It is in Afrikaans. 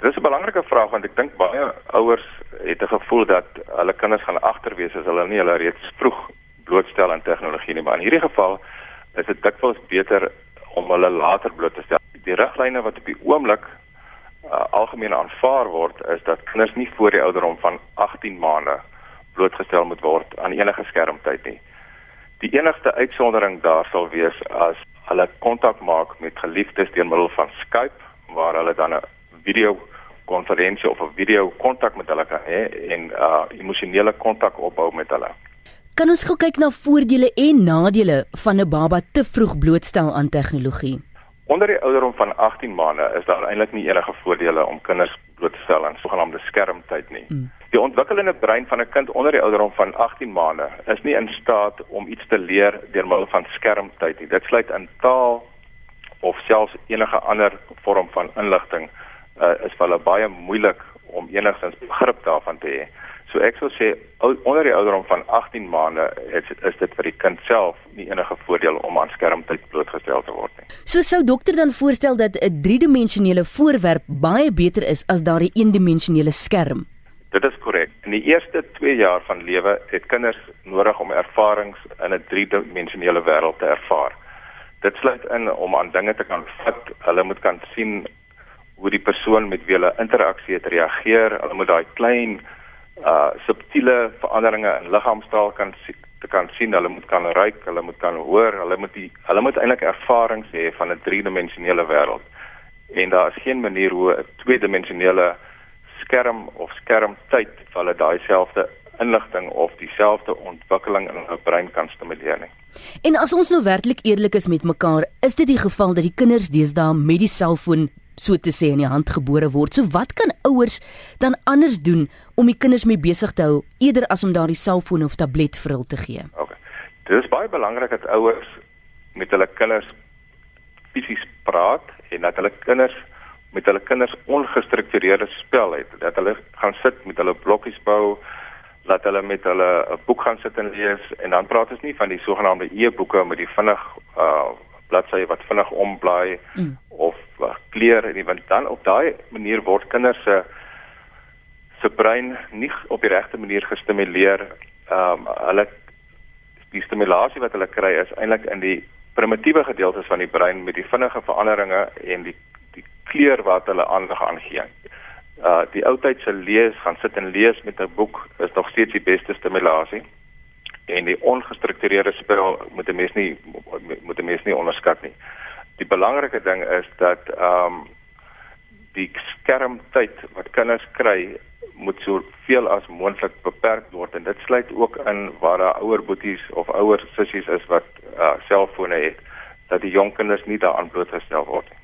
Dit is 'n belangrike vraag want ek dink baie ouers het 'n gevoel dat hulle kinders gaan agterwees as hulle nie hulle reeds vroeg blootstel aan tegnologie nie, maar in hierdie geval is dit dikwels beter om hulle later bloot te stel. Die riglyne wat op die oomblik uh, algemeen aanvaar word is dat kinders nie voor die ouderdom van 18 maande blootgestel moet word aan enige skermtyd nie. Die enigste uitsondering daar sal wees as hulle kontak maak met geliefdes deur middel van Skype waar hulle dan 'n video konferensie of 'n video kontak met hulle kan hê en uh emosionele kontak opbou met hulle. Kan ons gou kyk na voordele en nadele van 'n baba te vroeg blootstel aan tegnologie? Onder die ouderdom van 18 maande is daar eintlik nie enige voordele om kinders bloot te stel aan sogenaamde skermtyd nie. Mm. Die ontwikkelende brein van 'n kind onder die ouderdom van 18 maande is nie in staat om iets te leer deur middel van skermtyd nie. Dit sluit in taal of selfs enige ander vorm van inligting uh, is vir hulle baie moeilik om enigstens begrip daarvan te hê. So ek sou sê onder die ouderdom van 18 maande is is dit vir die kind self nie enige voordeel om aan skermtyd blootgestel te word nie. So sou dokter dan voorstel dat 'n driedimensionele voorwerp baie beter is as daardie eendimensionele skerm. Dit is korrek. In die eerste 2 jaar van lewe het kinders nodig om ervarings in 'n driedimensionele wêreld te ervaar. Dit sluit in om aan dinge te kan vat. Hulle moet kan sien hoe die persoon met wie hulle interaksie het reageer. Hulle moet daai klein uh subtiele veranderinge in liggaamstaal kan te kan sien. Hulle moet kan ruik, hulle moet kan hoor, hulle moet die hulle moet eintlik ervarings hê van 'n driedimensionele wêreld. En daar is geen manier hoe 'n tweedimensionele skerm of skermtyd vir hulle daai selfde inligting of dieselfde ontwikkeling in hulle brein kan stimuleer nie. En as ons nou werklik eerlik is met mekaar, is dit die geval dat die kinders deesdae met die selfoon so te sê in die hand gebore word. So wat kan ouers dan anders doen om die kinders mee besig te hou eerder as om daardie selfoon of tablet vir hulle te gee? Okay. Dit is baie belangrik dat ouers met hulle kinders fisies praat en dat hulle kinders met hulle kinders ongestruktureerde spel het. Dat hulle gaan sit met hulle blokkies bou, dat hulle met hulle 'n boek gaan sit en lees en dan praat ons nie van die sogenaamde e-boeke met die vinnig uh bladsye wat vinnig omblaai mm. of uh, kleur en want dan op daai manier word kinders se se brein nie op die regte manier gestimuleer. Ehm um, hulle die stimulasie wat hulle kry is eintlik in die primitiewe gedeeltes van die brein met die vinnige veranderinge en die die kleur wat hulle aandag aangee. Uh die oudtydse lees, gaan sit en lees met 'n boek is nog steeds die beste stimulasie. En die ongestruktureerde spel moet 'n mens nie moet 'n mens nie onderskat nie. Die belangrike ding is dat ehm um, die skermtyd wat kinders kry moet so veel as moontlik beperk word en dit sluit ook in waar daar ouer boeties of ouer sissies is wat uh selfone het dat die jong kinders nie daaraan blootgestel word nie.